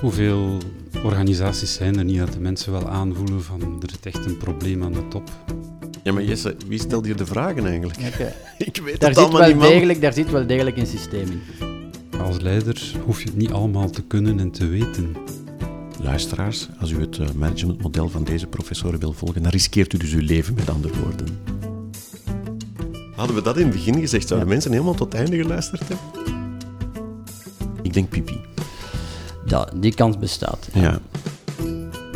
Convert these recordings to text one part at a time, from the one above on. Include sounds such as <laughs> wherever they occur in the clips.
Hoeveel organisaties zijn er niet dat de mensen wel aanvoelen van er zit echt een probleem aan de top? Ja, maar Jesse, wie stelt hier de vragen eigenlijk? <laughs> Ik weet Daar, het zit allemaal wel niet, man. degelijk, daar zit wel degelijk een systeem in. Als leider hoef je het niet allemaal te kunnen en te weten. Luisteraars, als u het eh, managementmodel van deze professoren wil volgen, dan riskeert u dus uw leven, met andere woorden. Hadden we dat in het begin gezegd, zouden Ja. mensen helemaal tot het einde geluisterd hebben? Ik denk pipi. Dat, die kans bestaat. Ja.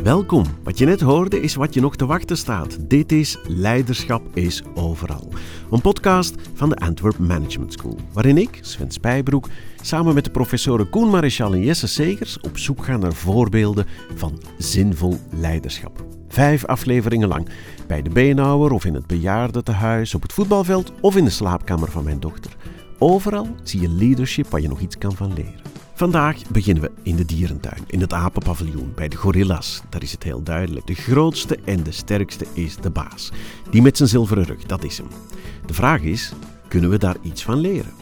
Welkom. Wat je net hoorde is wat je nog te wachten staat. Dit is Leiderschap is Overal. Een podcast van de Antwerp Management School. Waarin ik, Sven Spijbroek, samen met de professoren Koen Maréchal en Jesse Segers op zoek ga naar voorbeelden van zinvol leiderschap. Vijf afleveringen lang. Bij de beenhouwer of in het bejaardentehuis, op het voetbalveld of in de slaapkamer van mijn dochter. Overal zie je leadership waar je nog iets kan van leren. Vandaag beginnen we in de dierentuin, in het apenpaviljoen, bij de gorillas. Daar is het heel duidelijk. De grootste en de sterkste is de baas. Die met zijn zilveren rug, dat is hem. De vraag is, kunnen we daar iets van leren?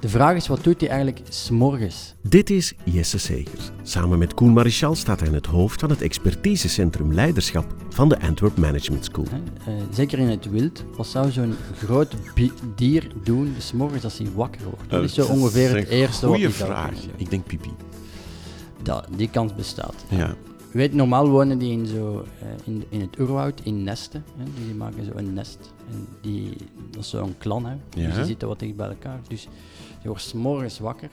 De vraag is, wat doet hij eigenlijk s'morgens? Dit is Jesse Segers. Samen met Koen Marichal staat hij aan het hoofd van het expertisecentrum leiderschap van de Antwerp Management School. Eh, zeker in het wild. Wat zou zo'n groot dier doen s'morgens als hij wakker wordt? Dat is zo ongeveer het eerste wat Goeie vraag. Ik denk pipi. Dat, die kans bestaat. Ja. Weet, normaal wonen die in, zo, eh, in, in het oerwoud in nesten. Hè? Dus die maken zo een nest. En die, dat is zo'n klan. Hè? Ja. Dus die zitten wat dicht bij elkaar. Dus je wordt 's morgens wakker.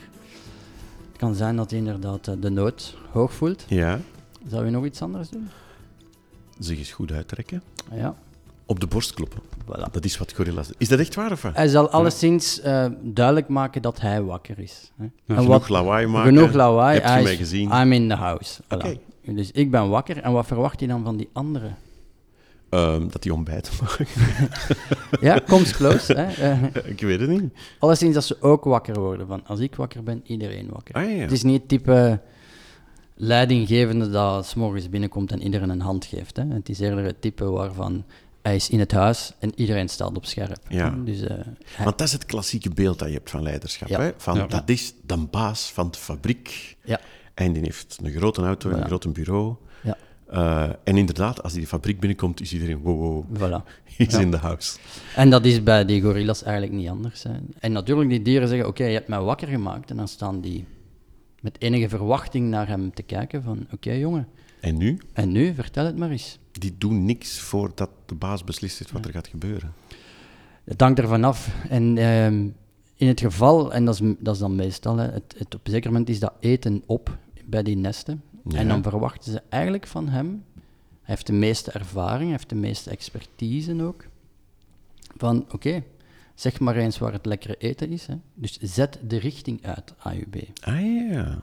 Het kan zijn dat hij inderdaad eh, de nood hoog voelt. Ja. Zou je nog iets anders doen? Zich eens goed uittrekken. Ja, Op de borst kloppen. voilà. Dat is wat gorillas doen. Is dat echt waar of wat? Hij zal alleszins eh, duidelijk maken dat hij wakker is. Hè? En Genoeg lawaai maken. Genoeg lawaai. Heb je mij gezien? I'm in the house. Voilà. Oké. Dus ik ben wakker. En wat verwacht hij dan van die anderen? Ehm, dat die ontbijt <laughs> maken. Ja, comes close. Hè? <laughs> Ik weet het niet. alleszins dat ze ook wakker worden. Van, als ik wakker ben, iedereen wakker. Ah ja. Het is niet het type leidinggevende dat morgens binnenkomt en iedereen een hand geeft. Hè? Het is eerder het type waarvan hij is in het huis en iedereen staat op scherp. Ja. Dus, eh, hij- Want dat is het klassieke beeld dat je hebt van leiderschap. Ja. Hè? Van, Ja. Dat is de baas van de fabriek. ja, En die heeft een grote auto en een groot bureau. Eh, en inderdaad, als die de fabriek binnenkomt, is iedereen wow, wow, voilà. <laughs> Ja. in the house. En dat is bij die gorillas eigenlijk niet anders. Hè. En natuurlijk, die dieren zeggen, oké, je hebt mij wakker gemaakt. En dan staan die met enige verwachting naar hem te kijken van, oké jongen, En nu? en nu, vertel het maar eens. Die doen niks voordat de baas beslist heeft wat er gaat gebeuren. Het hangt ervan af. En ehm, in het geval, en dat is, dat is dan meestal, hè, het, het, op een zeker moment is dat eten op bij die nesten. Ja. En dan verwachten ze eigenlijk van hem, hij heeft de meeste ervaring, hij heeft de meeste expertise ook, van oké, zeg maar eens waar het lekkere eten is. Hè. Dus zet de richting uit, AUB. Ah ja.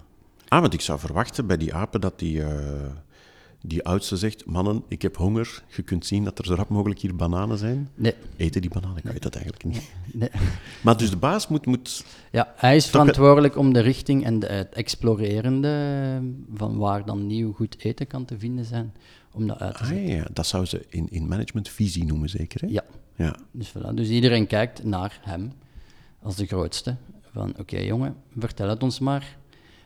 Ah, want ik zou verwachten bij die apen dat die, eh, die oudste zegt: Mannen, ik heb honger. Je kunt zien dat er zo rap mogelijk hier bananen zijn. Nee, Eten die bananen? Ik weet dat eigenlijk niet. nee. <laughs> Maar dus de baas moet. moet Ja, hij is Toch- verantwoordelijk om de richting en de, het explorerende eh, van waar dan nieuw goed eten kan te vinden zijn, om dat uit te zetten. ah ja, dat zou ze in, in management visie noemen, zeker? Hè? Ja, ja. dus, voilà. dus iedereen kijkt naar hem als de grootste. Van oké jongen, vertel het ons maar.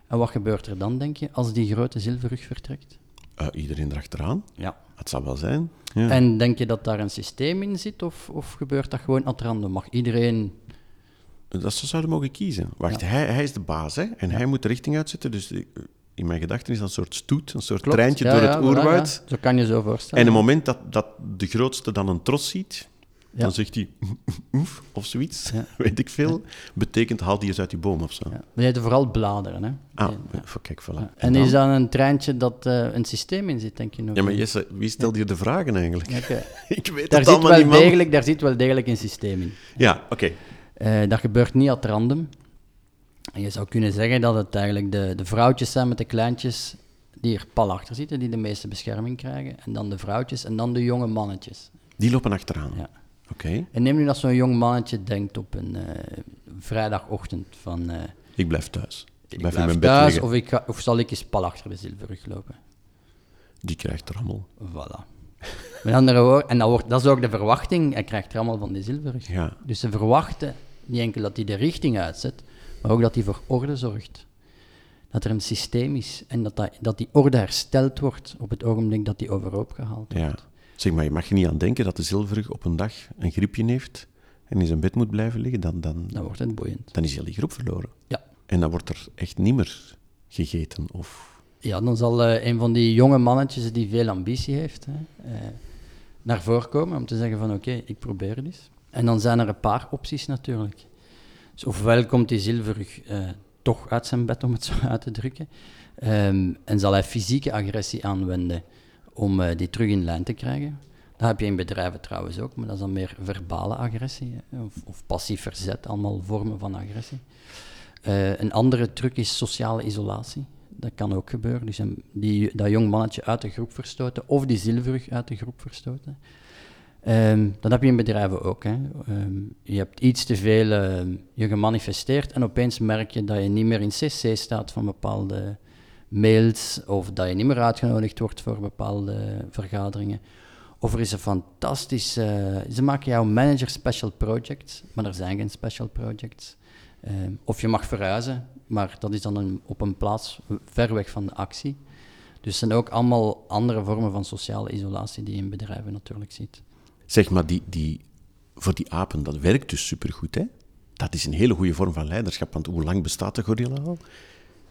En wat gebeurt er dan, denk je, als die grote zilverrug vertrekt? Eh, iedereen erachteraan. Ja. Het zal wel zijn. Ja. En denk je dat daar een systeem in zit, of, of gebeurt dat gewoon ad random? Mag iedereen... Dat ze zouden mogen kiezen. Wacht, hij, hij is de baas hè? en hij moet de richting uitzetten. Dus eh, in mijn gedachten is dat een soort stoet, een soort Klopt. treintje door het oerwoud. ja. Zo kan je zo voorstellen. En het moment dat, dat de grootste dan een tros ziet, Ja. dan zegt hij <laughs> oef of zoiets, Ja. <laughs> weet ik veel. Betekent haal die eens uit die boom of zo. Ja. We eten vooral bladeren, hè. Ah, kijk, voilà. En En dan? is dat een treintje dat eh, een systeem in zit, denk je nog? Ja, maar Jesse, wie stelt hier de vragen eigenlijk? <laughs> Ik weet Daar, het zit allemaal wel niet, degelijk, daar zit wel degelijk een systeem in. Ja, oké. Eh, dat gebeurt niet at random. En je zou kunnen zeggen dat het eigenlijk de, de vrouwtjes zijn met de kleintjes die er pal achter zitten, die de meeste bescherming krijgen. En dan de vrouwtjes en dan de jonge mannetjes. Die lopen achteraan. Ja. Oké, En neem nu dat zo'n jong mannetje denkt op een eh, vrijdagochtend van... eh, ik blijf thuis. Ik blijf, blijf in mijn bed liggen. of, ik ga, of zal ik eens pal achter de zilverrug lopen. Die krijgt rammel. Voilà. Met andere woorden, en dat, wordt, dat is ook de verwachting, hij krijgt er allemaal van die zilverrug. Ja. Dus ze verwachten niet enkel dat hij de richting uitzet, maar ook dat hij voor orde zorgt. dat er een systeem is en dat, dat, dat die orde hersteld wordt op het ogenblik dat die overhoop gehaald wordt. Ja. Zeg maar, je mag je niet aan denken dat de zilverrug op een dag een griepje heeft en in zijn bed moet blijven liggen, dan, dan, Dan wordt het boeiend. dan is heel die groep verloren. Ja. En dan wordt er echt niet meer gegeten. Of... Ja, dan zal eh, een van die jonge mannetjes die veel ambitie heeft, hè, eh, naar voren komen om te zeggen van oké, ik probeer het eens. En dan zijn er een paar opties natuurlijk. Dus ofwel komt die zilverrug eh, toch uit zijn bed, om het zo uit te drukken, ehm, en zal hij fysieke agressie aanwenden om eh, die terug in lijn te krijgen. Dat heb je in bedrijven trouwens ook, maar dat is dan meer verbale agressie of, of passief verzet, allemaal vormen van agressie. Eh, een andere truc is sociale isolatie. Dat kan ook gebeuren. Dus een- die, dat jong mannetje uit de groep verstoten of die zilverrug uit de groep verstoten. Ehm, dat heb je in bedrijven ook. Hè. Ehm, je hebt iets te veel ehm, je gemanifesteerd en opeens merk je dat je niet meer in CC staat van bepaalde mails of dat je niet meer uitgenodigd wordt voor bepaalde vergaderingen. Of er is een fantastisch... eh, ze maken jouw manager special projects, maar er zijn geen special projects. Ehm, of je mag verhuizen, maar dat is dan een, op een plaats ver weg van de actie. Dus het zijn ook allemaal andere vormen van sociale isolatie die je in bedrijven natuurlijk ziet. Zeg maar, die, die, voor die apen, dat werkt dus supergoed, hè? Dat is een hele goede vorm van leiderschap, want hoe lang bestaat de gorilla al?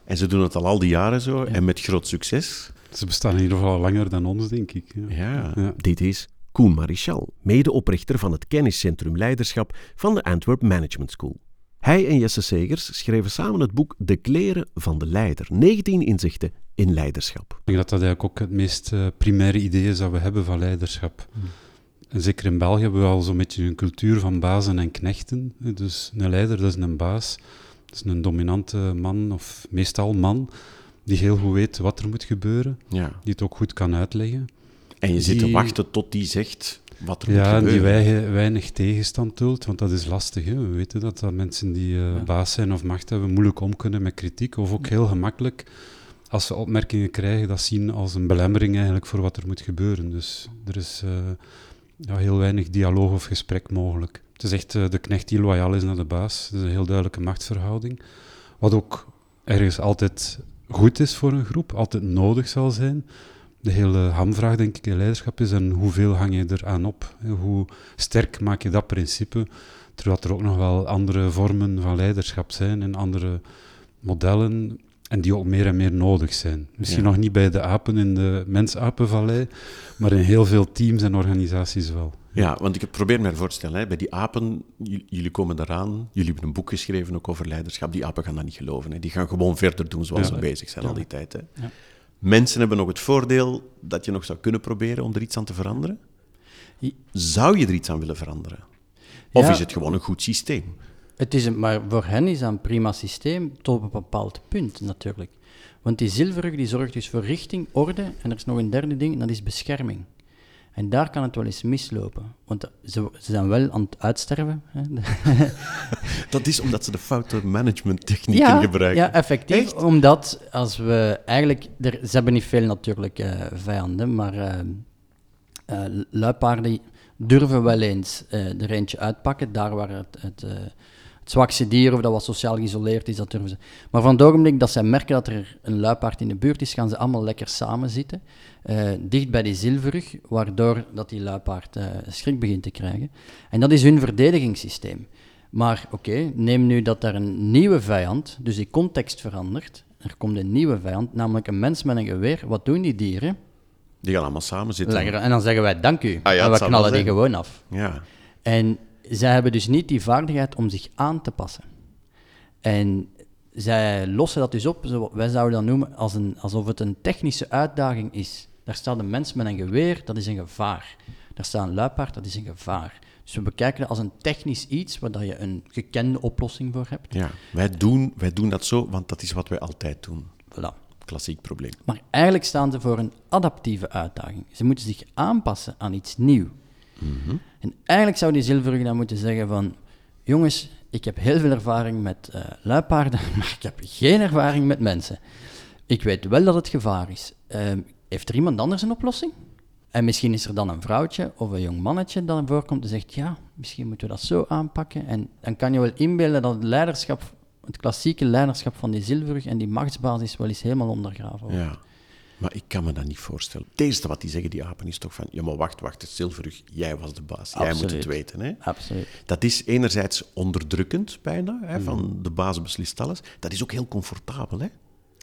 En ze doen het al al die jaren zo, en met groot succes. Ze bestaan in ieder geval al langer dan ons, denk ik. Ja. Ja. Dit is Koen Marichal, medeoprichter van het kenniscentrum Leiderschap van de Antwerp Management School. Hij en Jesse Segers schreven samen het boek De kleren van de leider. 19 inzichten in leiderschap. Ik denk dat dat eigenlijk ook het meest eh, primaire idee is dat we hebben van leiderschap. En zeker in België hebben we al zo'n beetje een cultuur van bazen en knechten. Dus een leider, dat is een baas. Is een dominante man, of meestal man, die heel goed weet wat er moet gebeuren. Ja. Die het ook goed kan uitleggen. En je zit te wachten tot die zegt wat er Ja, en moet die gebeuren. weinig, tegenstand toont, want dat is lastig. Hè. We weten dat, dat mensen die eh, baas zijn of macht hebben, moeilijk om kunnen met kritiek. Of ook heel gemakkelijk, als ze opmerkingen krijgen, dat zien als een belemmering eigenlijk voor wat er moet gebeuren. Dus er is eh, ja, heel weinig dialoog of gesprek mogelijk. Het is echt eh, de knecht die loyaal is naar de baas. Het is een heel duidelijke machtsverhouding. Wat ook ergens altijd goed is voor een groep, altijd nodig zal zijn. De hele hamvraag, denk ik, in leiderschap is en hoeveel hang je eraan op? Hoe sterk maak je dat principe? Terwijl er ook nog wel andere vormen van leiderschap zijn en andere modellen en die ook meer en meer nodig zijn. Misschien Ja. nog niet bij de apen in de mens-apenvallei, maar in heel veel teams en organisaties wel. Ja, want ik probeer me voor te stellen, hè, bij die apen, jullie komen eraan, jullie hebben een boek geschreven ook over leiderschap, die apen gaan dat niet geloven. Hè. Die gaan gewoon verder doen zoals Ja. ze bezig zijn al die tijd. Hè. Ja. Mensen hebben nog het voordeel dat je nog zou kunnen proberen om er iets aan te veranderen. Zou je er iets aan willen veranderen? Of is het gewoon een goed systeem? Het is een, maar voor hen is dat een prima systeem tot op een bepaald punt natuurlijk. Want die zilverrug die zorgt dus voor richting, orde en er is nog een derde ding, en dat is bescherming. En daar kan het wel eens mislopen. Want ze, ze zijn wel aan het uitsterven. Hè. <laughs> Dat is omdat ze de foute managementtechnieken gebruiken. Ja, effectief. Echt? Omdat als we eigenlijk... Er, ze hebben niet veel natuurlijk eh, vijanden, maar eh, eh, luipaarden durven wel eens eh, er eentje uitpakken. Daar waar het, het, eh, het zwakste dier of dat wat sociaal geïsoleerd is, dat durven ze. Maar van het ogenblik dat zij merken dat er een luipaard in de buurt is, gaan ze allemaal lekker samen zitten. eh, dicht bij die zilverrug, waardoor dat die luipaard eh, schrik begint te krijgen. En dat is hun verdedigingssysteem. Maar oké, neem nu dat er een nieuwe vijand, dus die context verandert. Er komt een nieuwe vijand, namelijk een mens met een geweer. Wat doen die dieren? Die gaan allemaal samen zitten. En dan zeggen wij dank u. Ah ja, en we knallen die gewoon af. Ja. En zij hebben dus niet die vaardigheid om zich aan te passen. En zij lossen dat dus op, zo, wij zouden dat noemen als een, alsof het een technische uitdaging is. Daar staat een mens met een geweer, dat is een gevaar. Daar staat een luipaard, dat is een gevaar. Dus we bekijken dat als een technisch iets waar dat je een gekende oplossing voor hebt. ja. Wij, doen, wij doen dat zo, want dat is wat wij altijd doen. Voilà. Klassiek probleem. Maar eigenlijk staan ze voor een adaptieve uitdaging. Ze moeten zich aanpassen aan iets nieuws. En eigenlijk zou die zilverrug dan moeten zeggen van... Jongens, ik heb heel veel ervaring met eh, luipaarden, <laughs> maar ik heb geen ervaring met mensen. Ik weet wel dat het gevaar is. Ehm, heeft er iemand anders een oplossing? En misschien is er dan een vrouwtje of een jong mannetje dat voorkomt en zegt... Ja, misschien moeten we dat zo aanpakken. En dan kan je wel inbeelden dat het leiderschap het klassieke leiderschap van die zilverrug en die machtsbasis wel eens helemaal ondergraven wordt. Ja. Maar ik kan me dat niet voorstellen. Het eerste wat die zeggen, die apen, is toch van... Ja, maar wacht, wacht, het zilverrug, jij was de baas. Jij moet het weten, hè? Absoluut. Dat is enerzijds onderdrukkend bijna, hè, van de baas beslist alles. Dat is ook heel comfortabel, hè?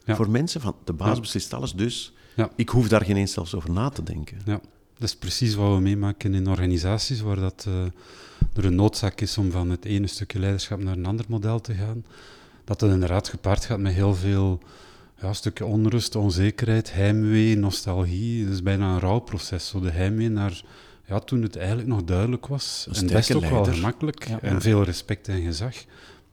Ja. Voor mensen, van de baas Ja. beslist alles, dus Ja. ik hoef daar geen eens zelfs over na te denken. Ja, dat is precies wat we meemaken in organisaties waar dat, eh, er een noodzaak is om van het ene stukje leiderschap naar een ander model te gaan. Dat het inderdaad gepaard gaat met heel veel ja, een stukje onrust, onzekerheid, heimwee, nostalgie. Het is bijna een rouwproces, zo de heimwee naar ja, toen het eigenlijk nog duidelijk was. Een en best sterke ook wel leider. gemakkelijk Ja. en veel respect en gezag.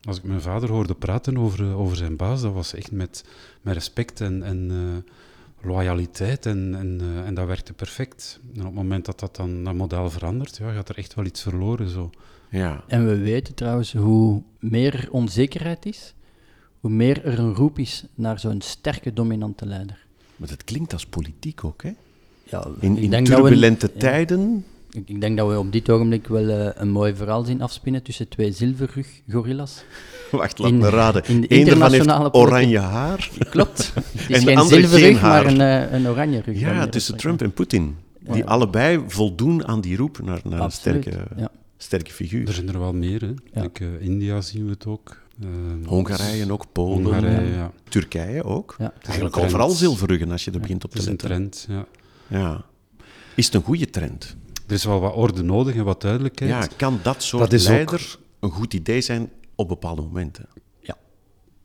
Als ik mijn vader hoorde praten over, over zijn baas, dat was echt met, met respect en, en eh, loyaliteit en, en, eh, en dat werkte perfect. En op het moment dat dat dan dat model verandert, ja, gaat er echt wel iets verloren. Zo. Ja, En we weten trouwens hoe meer er onzekerheid is, hoe meer er een roep is naar zo'n sterke, dominante leider. maar dat klinkt als politiek ook, hè? Ja, In, ik in denk dat we- turbulente ja. tijden... Ik, ik denk dat we op dit ogenblik wel eh, een mooi verhaal zien afspinnen tussen twee zilverrug-gorillas. <laughs> Wacht, laat In- me raden. in de Eén ervan heeft internationale oranje haar. <laughs> Klopt. <laughs> Het is En de geen zilverrug, haar. maar een, eh, een oranje rug. Ja, tussen. Trump en Poetin. Die Ja. allebei voldoen aan die roep naar, naar een sterke, ja. sterke figuur. Er zijn er wel meer. Hè. Ja. Like, eh, India zien we het ook. Eh, Hongarije ook, Polen, Hongarije, ja. Turkije ook. Ja. Eigenlijk overal zilverruggen als je er begint op Het te is een letten. trend, ja. Ja. Is het een goede trend? Er is wel wat orde nodig en wat duidelijkheid. Ja, kan dat soort Dat ook- leider een goed idee zijn op bepaalde momenten?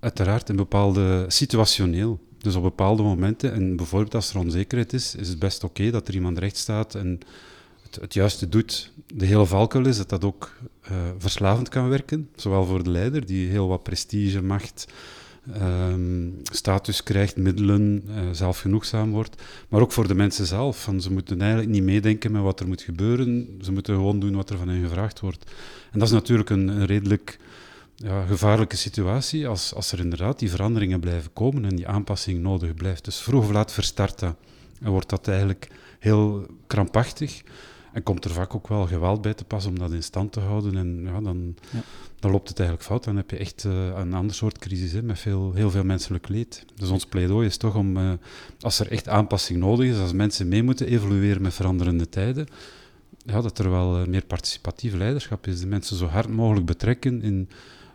Uiteraard, in bepaalde situationeel. Dus op bepaalde momenten, en bijvoorbeeld als er onzekerheid is, is het best oké dat er iemand recht staat en het, juiste doet. De hele valkuil is dat dat ook eh, verslavend kan werken, zowel voor de leider, die heel wat prestige, macht, ehm, status krijgt, middelen, eh, zelfgenoegzaam wordt, maar ook voor de mensen zelf. Van, ze moeten eigenlijk niet meedenken met wat er moet gebeuren, ze moeten gewoon doen wat er van hen gevraagd wordt. En dat is natuurlijk een, een redelijk ja, gevaarlijke situatie als, als er inderdaad die veranderingen blijven komen en die aanpassing nodig blijft. Dus vroeg of laat verstart dat. En wordt dat eigenlijk heel krampachtig. En komt er vaak ook wel geweld bij te pas om dat in stand te houden. En ja, dan, Ja. dan loopt het eigenlijk fout. Dan heb je echt eh, een ander soort crisis hè, met veel, heel veel menselijk leed. Dus ons pleidooi is toch om, eh, als er echt aanpassing nodig is, als mensen mee moeten evolueren met veranderende tijden, ja, dat er wel eh, meer participatief leiderschap is. De mensen zo hard mogelijk betrekken in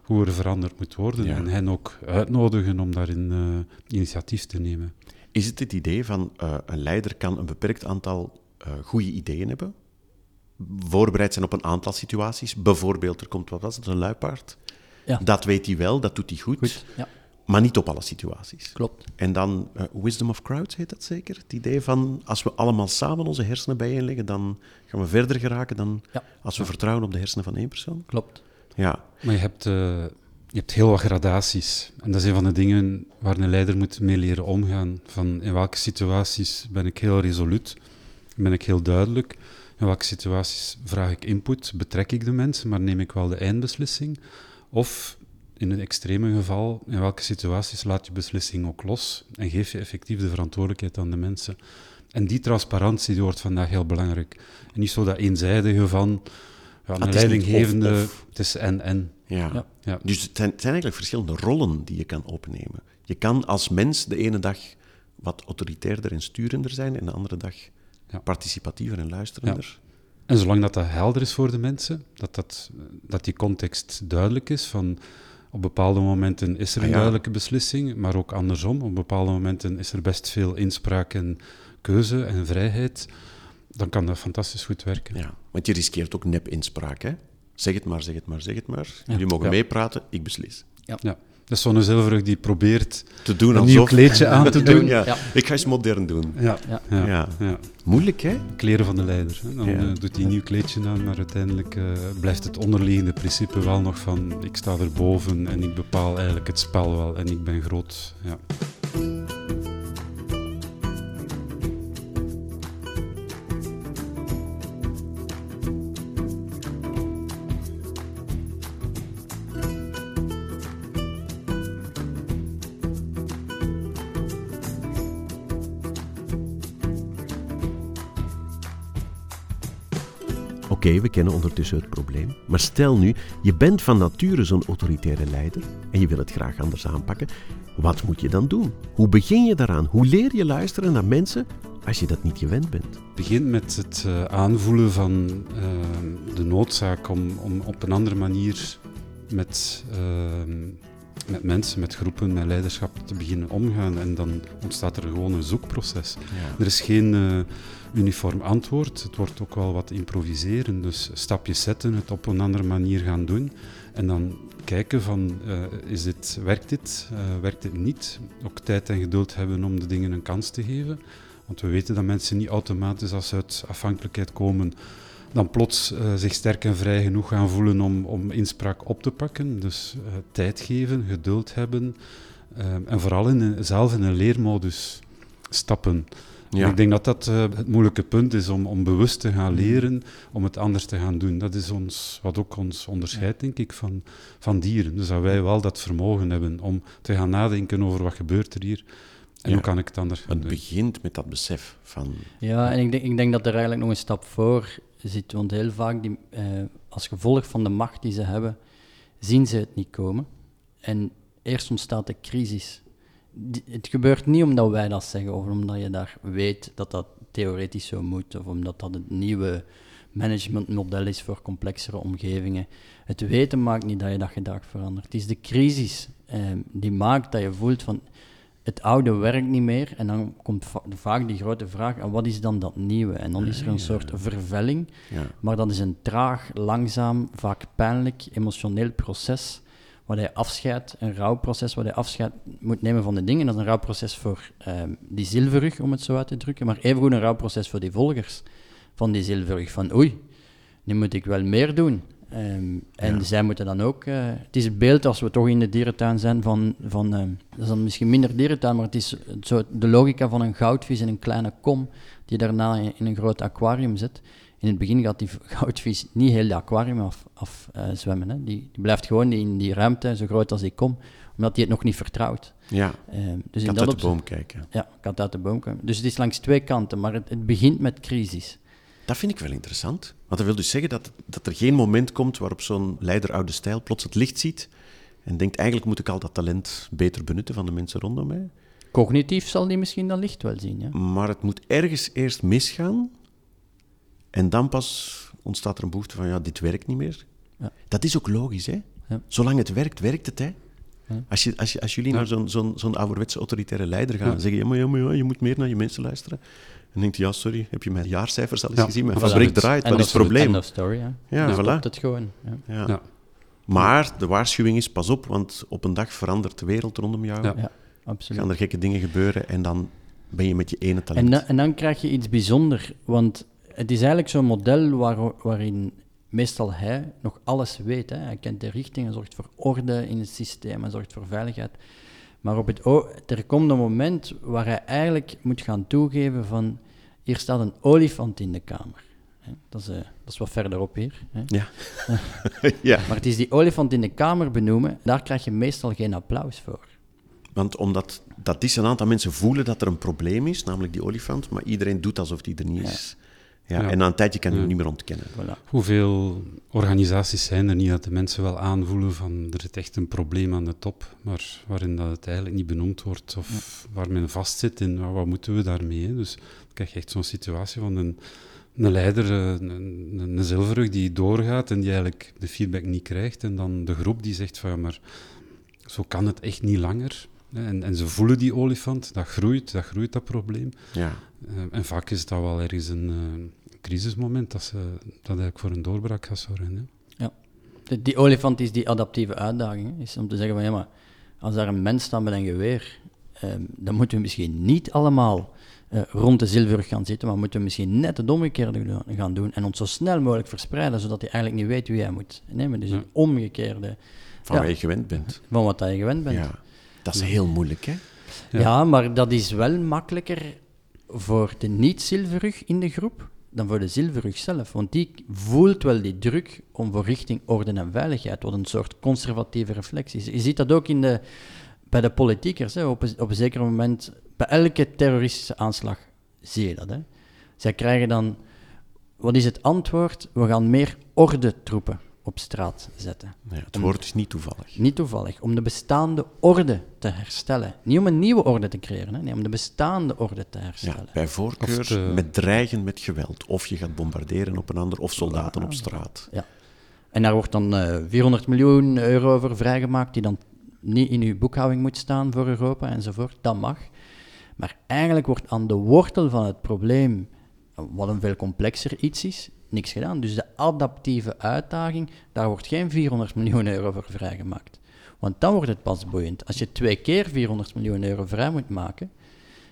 hoe er veranderd moet worden. Ja. En hen ook uitnodigen om daarin eh, initiatief te nemen. Is het het idee van eh, een leider kan een beperkt aantal eh goede ideeën hebben? Voorbereid zijn op een aantal situaties. Bijvoorbeeld, er komt wat was het, een luipaard. Ja. Dat weet hij wel, dat doet hij goed, Goed, ja, maar niet op alle situaties. klopt. En dan eh, wisdom of crowds heet dat zeker? Het idee van als we allemaal samen onze hersenen bijeenleggen, dan gaan we verder geraken dan Ja. als we vertrouwen op de hersenen van één persoon. Klopt. Ja, Maar je hebt, eh, je hebt heel wat gradaties. En dat is een van de dingen waar een leider moet mee leren omgaan. Van in welke situaties ben ik heel resoluut, ben ik heel duidelijk. In welke situaties vraag ik input, betrek ik de mensen, maar neem ik wel de eindbeslissing. Of in een extreme geval, in welke situaties laat je beslissing ook los en geef je effectief de verantwoordelijkheid aan de mensen. En die transparantie die wordt vandaag heel belangrijk. En niet zo dat eenzijdige van ja, het een is leidinggevende, het is en-en. ja. Ja. Ja. Dus het zijn, het zijn eigenlijk verschillende rollen die je kan opnemen. Je kan als mens de ene dag wat autoritairder en sturender zijn en de andere dag Ja. participatiever en luisterender. En zolang dat, dat helder is voor de mensen, dat, dat, dat die context duidelijk is van op bepaalde momenten is er een Ah, ja. duidelijke beslissing, maar ook andersom. Op bepaalde momenten is er best veel inspraak en keuze en vrijheid. Dan kan dat fantastisch goed werken. Ja, want je riskeert ook nep-inspraak. Hè? Zeg het maar, zeg het maar, zeg het maar. Jullie mogen Ja. meepraten, ik beslis. Ja. Dat is zo'n zilverig die probeert Te doen een nieuw kleedje aan te <laughs> doen. Ja. Ja. Ik ga eens modern doen. Ja, Ja. ja. Ja. ja. Moeilijk, hè? kleren van de leider. Hè. Dan Ja. eh, doet hij een nieuw kleedje aan, maar uiteindelijk eh, blijft het onderliggende principe wel nog van ik sta erboven en ik bepaal eigenlijk het spel wel en ik ben groot. Ja. We kennen ondertussen het probleem. Maar stel nu, je bent van nature zo'n autoritaire leider en je wil het graag anders aanpakken. Wat moet je dan doen? Hoe begin je daaraan? Hoe leer je luisteren naar mensen als je dat niet gewend bent? Het begint met het uh, aanvoelen van uh, de noodzaak om, om op een andere manier met, uh, met mensen, met groepen, met leiderschap te beginnen omgaan. En dan ontstaat er gewoon een zoekproces. Ja. Er is geen uh, uniform antwoord. Het wordt ook wel wat improviseren. Dus stapjes zetten, het op een andere manier gaan doen. En dan kijken van, uh, is dit, werkt dit, uh, werkt dit niet? Ook tijd en geduld hebben om de dingen een kans te geven. Want we weten dat mensen niet automatisch als ze uit afhankelijkheid komen, dan plots uh, zich sterk en vrij genoeg gaan voelen om, om inspraak op te pakken. Dus tijd geven, geduld hebben en vooral in zelf in een leermodus stappen. Ja. Ik denk dat dat uh, het moeilijke punt is om, om bewust te gaan mm. leren, om het anders te gaan doen. Dat is ons, wat ook ons onderscheidt, denk ik, van, van dieren. Dus dat wij wel dat vermogen hebben om te gaan nadenken over wat gebeurt er hier en hoe kan ik het anders Het begint met dat besef van... Ja, en ik denk, ik denk dat er eigenlijk nog een stap voor zit, want heel vaak, die, eh, als gevolg van de macht die ze hebben, zien ze het niet komen. En eerst ontstaat de crisis het gebeurt niet omdat wij dat zeggen of omdat je daar weet dat dat theoretisch zo moet of omdat dat het nieuwe managementmodel is voor complexere omgevingen. Het weten maakt niet dat je dat gedrag verandert. Het is de crisis eh, die maakt dat je voelt van het oude werkt niet meer en dan komt va vaak die grote vraag, en wat is dan dat nieuwe? En dan is er een soort vervelling, ja. maar dat is een traag, langzaam, vaak pijnlijk, emotioneel proces waar hij afscheid, een rouwproces, waar hij afscheid moet nemen van de dingen. Dat is een rouwproces voor um, die zilverrug, om het zo uit te drukken, maar evengoed een rouwproces voor die volgers van die zilverrug. Van oei, nu moet ik wel meer doen. Um, en zij moeten dan ook... Uh, het is het beeld, als we toch in de dierentuin zijn, van... van uh, dat is dan misschien minder dierentuin, maar het is zo de logica van een goudvis in een kleine kom, die daarna in, in een groot aquarium zit in het begin gaat die <laughs> goudvis niet heel de aquarium afzwemmen. Af, uh, zwemmen, hè. Die, die, blijft gewoon in die ruimte, zo groot als ik kom, omdat hij het nog niet vertrouwt. Ja, uh, dus kat uit de boom kijken. Ja, kat uit de boom kijken. Dus het is langs twee kanten, maar het, het, begint met crisis. Dat vind ik wel interessant. Want dat wil dus zeggen dat, dat er geen moment komt waarop zo'n leider oude stijl plots het licht ziet en denkt, eigenlijk moet ik al dat talent beter benutten van de mensen rondom mij. Cognitief zal die misschien dat licht wel zien, ja. Maar het moet ergens eerst misgaan en dan pas ontstaat er een behoefte van, ja, dit werkt niet meer. Ja. Dat is ook logisch, hè. Ja. Zolang het werkt, werkt het, hè. Ja. Als, je, als, je, als jullie naar zo'n zo'n zo'n ouderwetse autoritaire leider gaan en zeggen, ja maar, ja, maar ja, je moet meer naar je mensen luisteren. En denkt ja, sorry, heb je mijn jaarcijfers al eens gezien? Mijn fabriek draait, wat is het probleem? End story, ja. Ja, voilà. het gewoon. Ja. Maar de waarschuwing is, pas op, want op een dag verandert de wereld rondom jou. Ja, absoluut. Gaan er gekke dingen gebeuren en dan ben je met je ene talent. En, en dan krijg je iets bijzonders, want het is eigenlijk zo'n model waar, waarin meestal hij nog alles weet. Hè. Hij kent de richting, hij zorgt voor orde in het systeem, hij zorgt voor veiligheid. Maar op het er komt een moment waar hij eigenlijk moet gaan toegeven van hier staat een olifant in de kamer. Dat is, uh, dat is wat verderop hier. Hè. Ja. <laughs> ja. Maar het is die olifant in de kamer benoemen, daar krijg je meestal geen applaus voor. Want omdat dat is een aantal mensen voelen dat er een probleem is, namelijk die olifant, maar iedereen doet alsof die er niet is. Ja, En na een tijdje kan je ja. niet meer ontkennen. Voilà. Hoeveel organisaties zijn er niet dat de mensen wel aanvoelen van er zit echt een probleem aan de top, maar waarin dat het eigenlijk niet benoemd wordt of waar men vastzit in wat moeten we daarmee. Dus dan krijg je echt zo'n situatie van een, een leider, eh, een, een, die doorgaat en die eigenlijk de feedback niet krijgt en dan de groep die zegt van ja, maar zo kan het echt niet langer. En, en ze voelen die olifant, dat groeit, dat groeit dat probleem. Ja. Uh, en vaak is dat wel ergens een, uh, crisismoment dat, ze, dat eigenlijk voor een doorbraak gaat zorgen. Hè. Ja, de, die olifant is die adaptieve uitdaging. Is om te zeggen van ja, maar als daar een mens staat met een geweer, um, dan moeten we misschien niet allemaal uh, rond de zilver gaan zitten, maar moeten we misschien net het omgekeerde gaan doen en ons zo snel mogelijk verspreiden, zodat hij eigenlijk niet weet wie hij moet nemen. Dus ja. het omgekeerde. Van ja, wat je gewend bent. Van wat je gewend bent. Ja. Dat is heel moeilijk, hè? Ja. ja. maar dat is wel makkelijker voor de niet-zilverrug in de groep dan voor de zilverrug zelf. Want die voelt wel die druk om voor richting orde en veiligheid, wat een soort conservatieve reflex is. Je ziet dat ook in de, bij de politiekers. Hè. Op, een, op zeker moment, bij elke terroristische aanslag zie je dat. Hè. Zij krijgen dan wat is het antwoord? We gaan meer ordentroepen op straat zetten. Ja, het woord is niet toevallig. Niet toevallig, om de bestaande orde te herstellen. Niet om een nieuwe orde te creëren, hè? nee, om de bestaande orde te Ja, herstellen. bij voorkeur te- met dreigen met geweld. Of je gaat bombarderen op een ander, of soldaten op straat. En daar wordt dan eh 400 miljoen euro voor vrijgemaakt, die dan niet in uw boekhouding moet staan voor Europa enzovoort. Dat mag. Maar eigenlijk wordt aan de wortel van het probleem, wat een veel complexer iets is, niks gedaan. Dus de adaptieve uitdaging, daar wordt geen 400 miljoen euro voor vrijgemaakt. Want dan wordt het pas boeiend. Als je twee keer 400 miljoen euro vrij moet maken,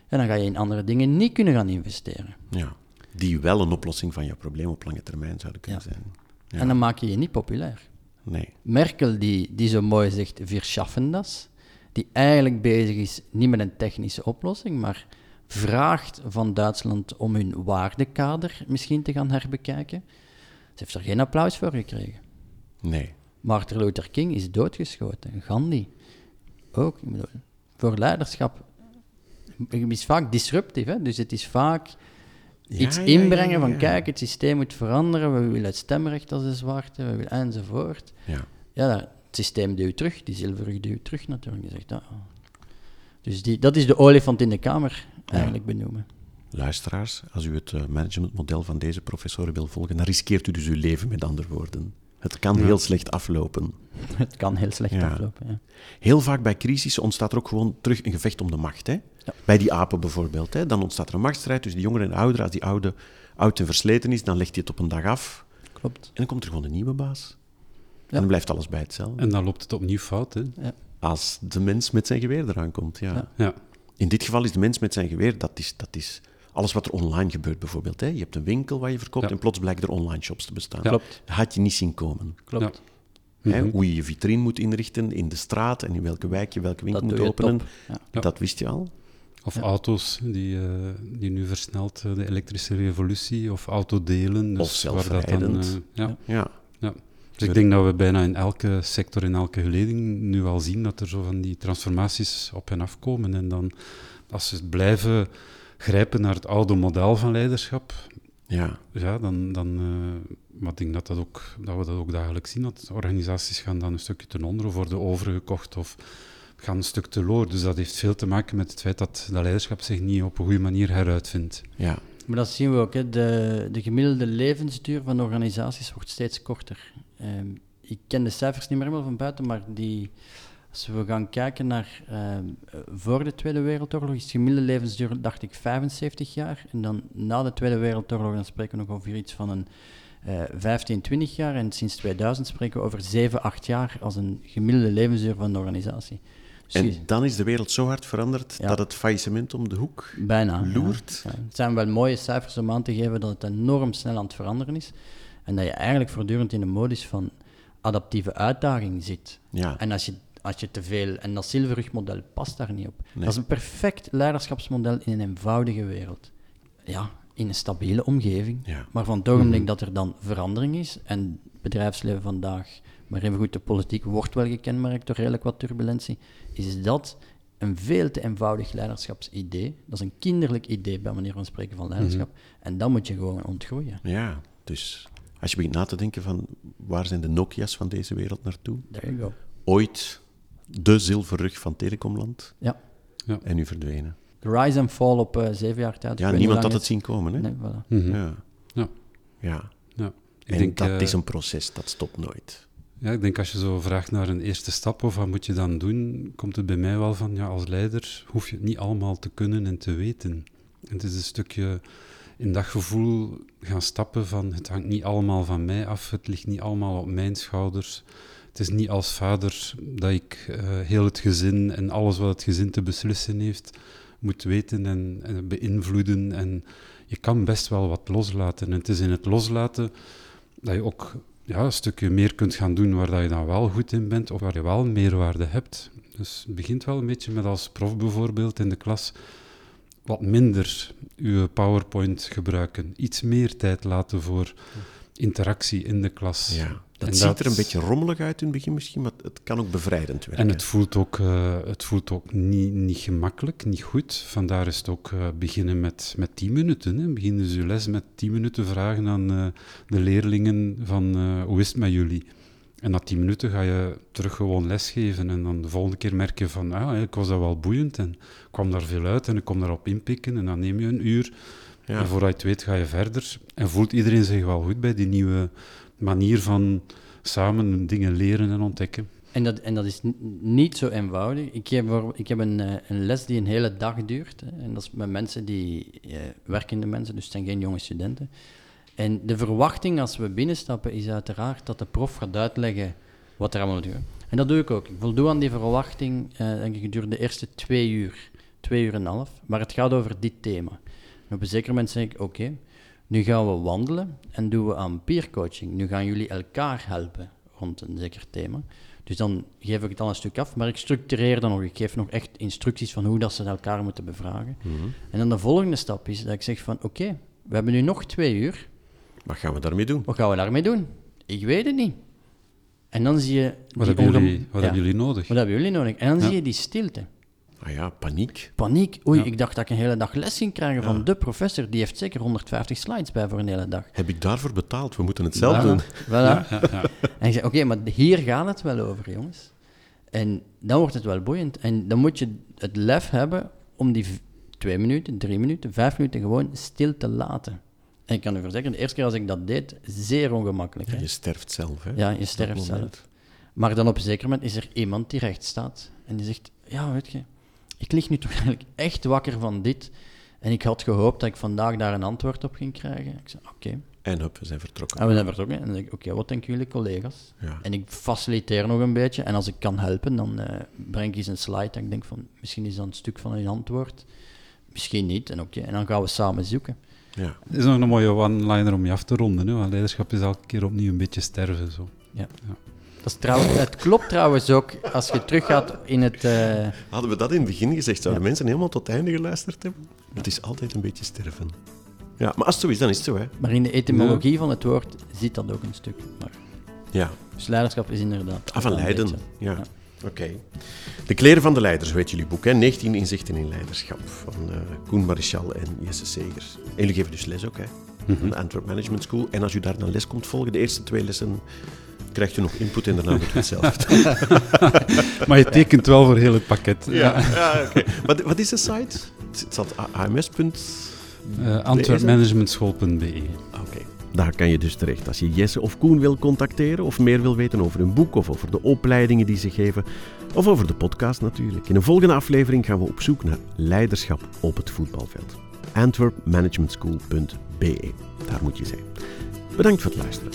ja, dan ga je in andere dingen niet kunnen gaan investeren. Ja. Die wel een oplossing van je probleem op lange termijn zouden kunnen Ja. zijn. Ja. En dan maak je je niet populair. Nee. Merkel, die, die zo mooi zegt, wir schaffen das, die eigenlijk bezig is niet met een technische oplossing, maar vraagt van Duitsland om hun waardekader misschien te gaan herbekijken. Ze heeft er geen applaus voor gekregen. Nee. Martin Luther King is doodgeschoten, Gandhi ook. Ik bedoel, voor leiderschap het is vaak disruptief, hè? dus het is vaak Ja, iets ja, inbrengen ja, van kijk, het systeem moet veranderen, we willen het stemrecht als de zwarte, we willen enzovoort. Ja. Ja, het systeem duwt terug, die zilverrug duwt terug natuurlijk. Je zegt, ja. Dus die, dat is de olifant in de kamer, eigenlijk benoemen. Luisteraars, als u het eh, managementmodel van deze professoren wil volgen, dan riskeert u dus uw leven, met andere woorden. Het kan heel slecht aflopen. <laughs> Het kan heel slecht Ja. aflopen. Ja. Heel vaak bij crisis ontstaat er ook gewoon terug een gevecht om de macht. Hè? Bij die apen bijvoorbeeld. Hè? Dan ontstaat er een machtsstrijd tussen de jongeren en de ouderen. Als die oude oud en versleten is, dan legt hij het op een dag af. Klopt. En dan komt er gewoon een nieuwe baas. En dan blijft alles bij hetzelfde. En dan loopt het opnieuw fout, hè. Als de mens met zijn geweer eraan komt, ja. Ja. Ja. In dit geval is de mens met zijn geweer, dat is, dat is alles wat er online gebeurt bijvoorbeeld. Hè? Je hebt een winkel waar je verkoopt Ja. en plots blijken er online shops te bestaan. Ja. Klopt. Dat had je niet zien komen. Klopt. Hè? Mhm. Hoe je je vitrine moet inrichten in de straat en in welke wijk je welke winkel Dat moet openen. Ja. Ja. Dat wist je al. Of Ja. auto's, die, eh, die nu versnelt eh, de elektrische revolutie, of autodelen. Dus Of waar dat dan, zelfrijdend. eh, ja. Ja. Dus ik denk dat we bijna in elke sector, in elke geleding, nu al zien dat er zo van die transformaties op en af komen. En dan, als ze blijven grijpen naar het oude model van leiderschap, Ja. ja, dan, dan eh, maar ik denk dat, dat, ook, dat we dat ook dagelijks zien, dat organisaties gaan dan een stukje ten onder of worden overgekocht of gaan een stuk te loor. Dus dat heeft veel te maken met het feit dat dat leiderschap zich niet op een goede manier heruitvindt. ja. Maar dat zien we ook. Hè. De, de gemiddelde levensduur van organisaties wordt steeds korter. Ehm, ik ken de cijfers niet meer helemaal van buiten, maar die, als we gaan kijken naar eh, voor de Tweede Wereldoorlog, is de gemiddelde levensduur, dacht ik, 75 jaar. En dan na de Tweede Wereldoorlog, dan spreken we nog over iets van een eh 15, 20 jaar. En sinds 2000 spreken we over 7, 8 jaar als een gemiddelde levensduur van een organisatie. Dus En dan is de wereld zo hard veranderd Ja. dat het faillissement om de hoek Bijna. ja. loert. Ja, het zijn wel mooie cijfers om aan te geven dat het enorm snel aan het veranderen is. En dat je eigenlijk voortdurend in een modus van adaptieve uitdaging zit. Ja. En als je, als je te veel... En dat zilverrugmodel past daar niet op. Nee. Dat is een perfect leiderschapsmodel in een eenvoudige wereld. Ja, in een stabiele omgeving. Ja. Maar van het ogenblik dat er dan verandering is, en het bedrijfsleven vandaag, maar even goed de politiek wordt wel gekenmerkt door redelijk wat turbulentie, is dat een veel te eenvoudig leiderschapsidee. Dat is een kinderlijk idee bij manier van spreken van leiderschap. En dat moet je gewoon ontgroeien. Ja, dus als je begint na te denken van waar zijn de Nokia's van deze wereld naartoe? There you go. Ooit de zilverrug van Telecomland Ja. en nu verdwenen. De rise and fall op eh, zeven jaar tijd. Ja, niemand had het zien komen, hè? Nee, voilà. Mhm. Ja. Ja. Ja. Ja. Ik En denk, dat eh, is een proces, dat stopt nooit. Ja, ik denk als je zo vraagt naar een eerste stap of wat moet je dan doen, komt het bij mij wel van, ja, als leider hoef je het niet allemaal te kunnen en te weten. En het is een stukje in dat gevoel gaan stappen van, het hangt niet allemaal van mij af, het ligt niet allemaal op mijn schouders. Het is niet als vader dat ik eh, heel het gezin en alles wat het gezin te beslissen heeft, moet weten en, en beïnvloeden. En je kan best wel wat loslaten. En het is in het loslaten dat je ook ja, een stukje meer kunt gaan doen waar dat je dan wel goed in bent of waar je wel meerwaarde hebt. Dus het begint wel een beetje met als prof bijvoorbeeld in de klas wat minder je PowerPoint gebruiken. Iets meer tijd laten voor interactie in de klas. Ja, dat En ziet dat- er een beetje rommelig uit in het begin misschien, maar het kan ook bevrijdend werken. En het voelt ook, eh, het voelt ook niet, niet gemakkelijk, niet goed. Vandaar is het ook eh, beginnen met, met 10 minuten. Hè. Begin dus je les met 10 minuten vragen aan eh, de leerlingen van hoe is het met jullie? En na 10 minuten ga je terug gewoon lesgeven. En dan de volgende keer merk je van, ah, eigenlijk was dat wel boeiend. En ik kwam daar veel uit en ik kom daarop inpikken. En dan neem je een uur. Ja. En voordat je het weet ga je verder. En voelt iedereen zich wel goed bij die nieuwe manier van samen dingen leren en ontdekken. En dat, en dat is niet zo eenvoudig. Ik heb, voor- ik heb een, eh, een les die een hele dag duurt. Hè, en dat is met mensen die eh, werkende mensen, dus het zijn geen jonge studenten. En de verwachting als we binnenstappen is uiteraard dat de prof gaat uitleggen wat er allemaal moet gebeuren. En dat doe ik ook. Ik voldoe aan die verwachting, eh, denk ik, gedurende de eerste twee uur, twee uur en een half. Maar het gaat over dit thema. En op een zeker moment zeg ik, oké, nu gaan we wandelen en doen we aan peercoaching. Nu gaan jullie elkaar helpen rond een zeker thema. Dus dan geef ik het al een stuk af, maar ik structureer dan nog. Ik geef nog echt instructies van hoe dat ze elkaar moeten bevragen. Mhm. En dan de volgende stap is dat ik zeg van, oké, we hebben nu nog twee uur. Wat gaan we daarmee doen? Wat gaan we daarmee doen? Ik weet het niet. En dan zie je... Wat, hebben ongem- jullie, wat Ja, hebben jullie nodig? Wat hebben jullie nodig? En dan Ja. zie je die stilte. Ah ja, paniek. Paniek. Oei, Ja. ik dacht dat ik een hele dag les ging krijgen Ja. van de professor. Die heeft zeker 150 slides bij voor een hele dag. Heb ik daarvoor betaald? We moeten het zelf Voilà, doen. voilà. Ja, ja, ja. <laughs> En ik zei, oké, maar hier gaat het wel over, jongens. En dan wordt het wel boeiend. En dan moet je het lef hebben om die twee minuten, drie minuten, vijf minuten gewoon stil te laten. En ik kan u verzekeren, de eerste keer als ik dat deed, zeer ongemakkelijk. Ja, je sterft zelf. Hè? Ja, je sterft zelf. Maar dan op een zeker moment is er iemand die recht staat. En die zegt, ja, weet je, ik lig nu toch eigenlijk echt wakker van dit. En ik had gehoopt dat ik vandaag daar een antwoord op ging krijgen. Ik zei, oké. En hup, we zijn vertrokken. En we zijn vertrokken. En dan zeg ik, oké, wat denken jullie collega's? Ja. En ik faciliteer nog een beetje. En als ik kan helpen, dan eh, breng ik eens een slide. En ik denk van, misschien is dat een stuk van een antwoord. Misschien niet. En, oké, en dan gaan we samen zoeken. Ja. Het is nog een mooie one-liner om je af te ronden. Hè? want leiderschap is elke keer opnieuw een beetje sterven. Zo. Dat is trouwens, het klopt trouwens ook als je teruggaat in het... eh, Hadden we dat in het begin gezegd, zouden Ja. mensen helemaal tot het einde geluisterd hebben? Het is altijd een beetje sterven. Ja, maar als het zo is, dan is het zo, hè. maar in de etymologie van het woord zit dat ook een stuk. Maar, Ja, dus leiderschap is inderdaad... ah, van Leiden. Ja. Oké. De kleren van de leiders, weet jullie boek, hè? 19 inzichten in leiderschap van eh, Koen Marichal en Jesse Segers. En jullie geven dus les ook, hè? Aan de Antwerp Management School. En als u daar dan les komt volgen, de eerste twee lessen, krijgt u nog input en daarna moet u het zelf. <laughs> Maar je tekent wel voor heel het pakket. Ja, ja oké. Wat, wat is de site? Het staat ams. Uh, Antwerpmanagementschool.be Oké. Daar kan je dus terecht als je Jesse of Koen wil contacteren of meer wil weten over hun boek of over de opleidingen die ze geven of over de podcast natuurlijk. In een volgende aflevering gaan we op zoek naar leiderschap op het voetbalveld. antwerpmanagementschool.be. Daar moet je zijn. Bedankt voor het luisteren.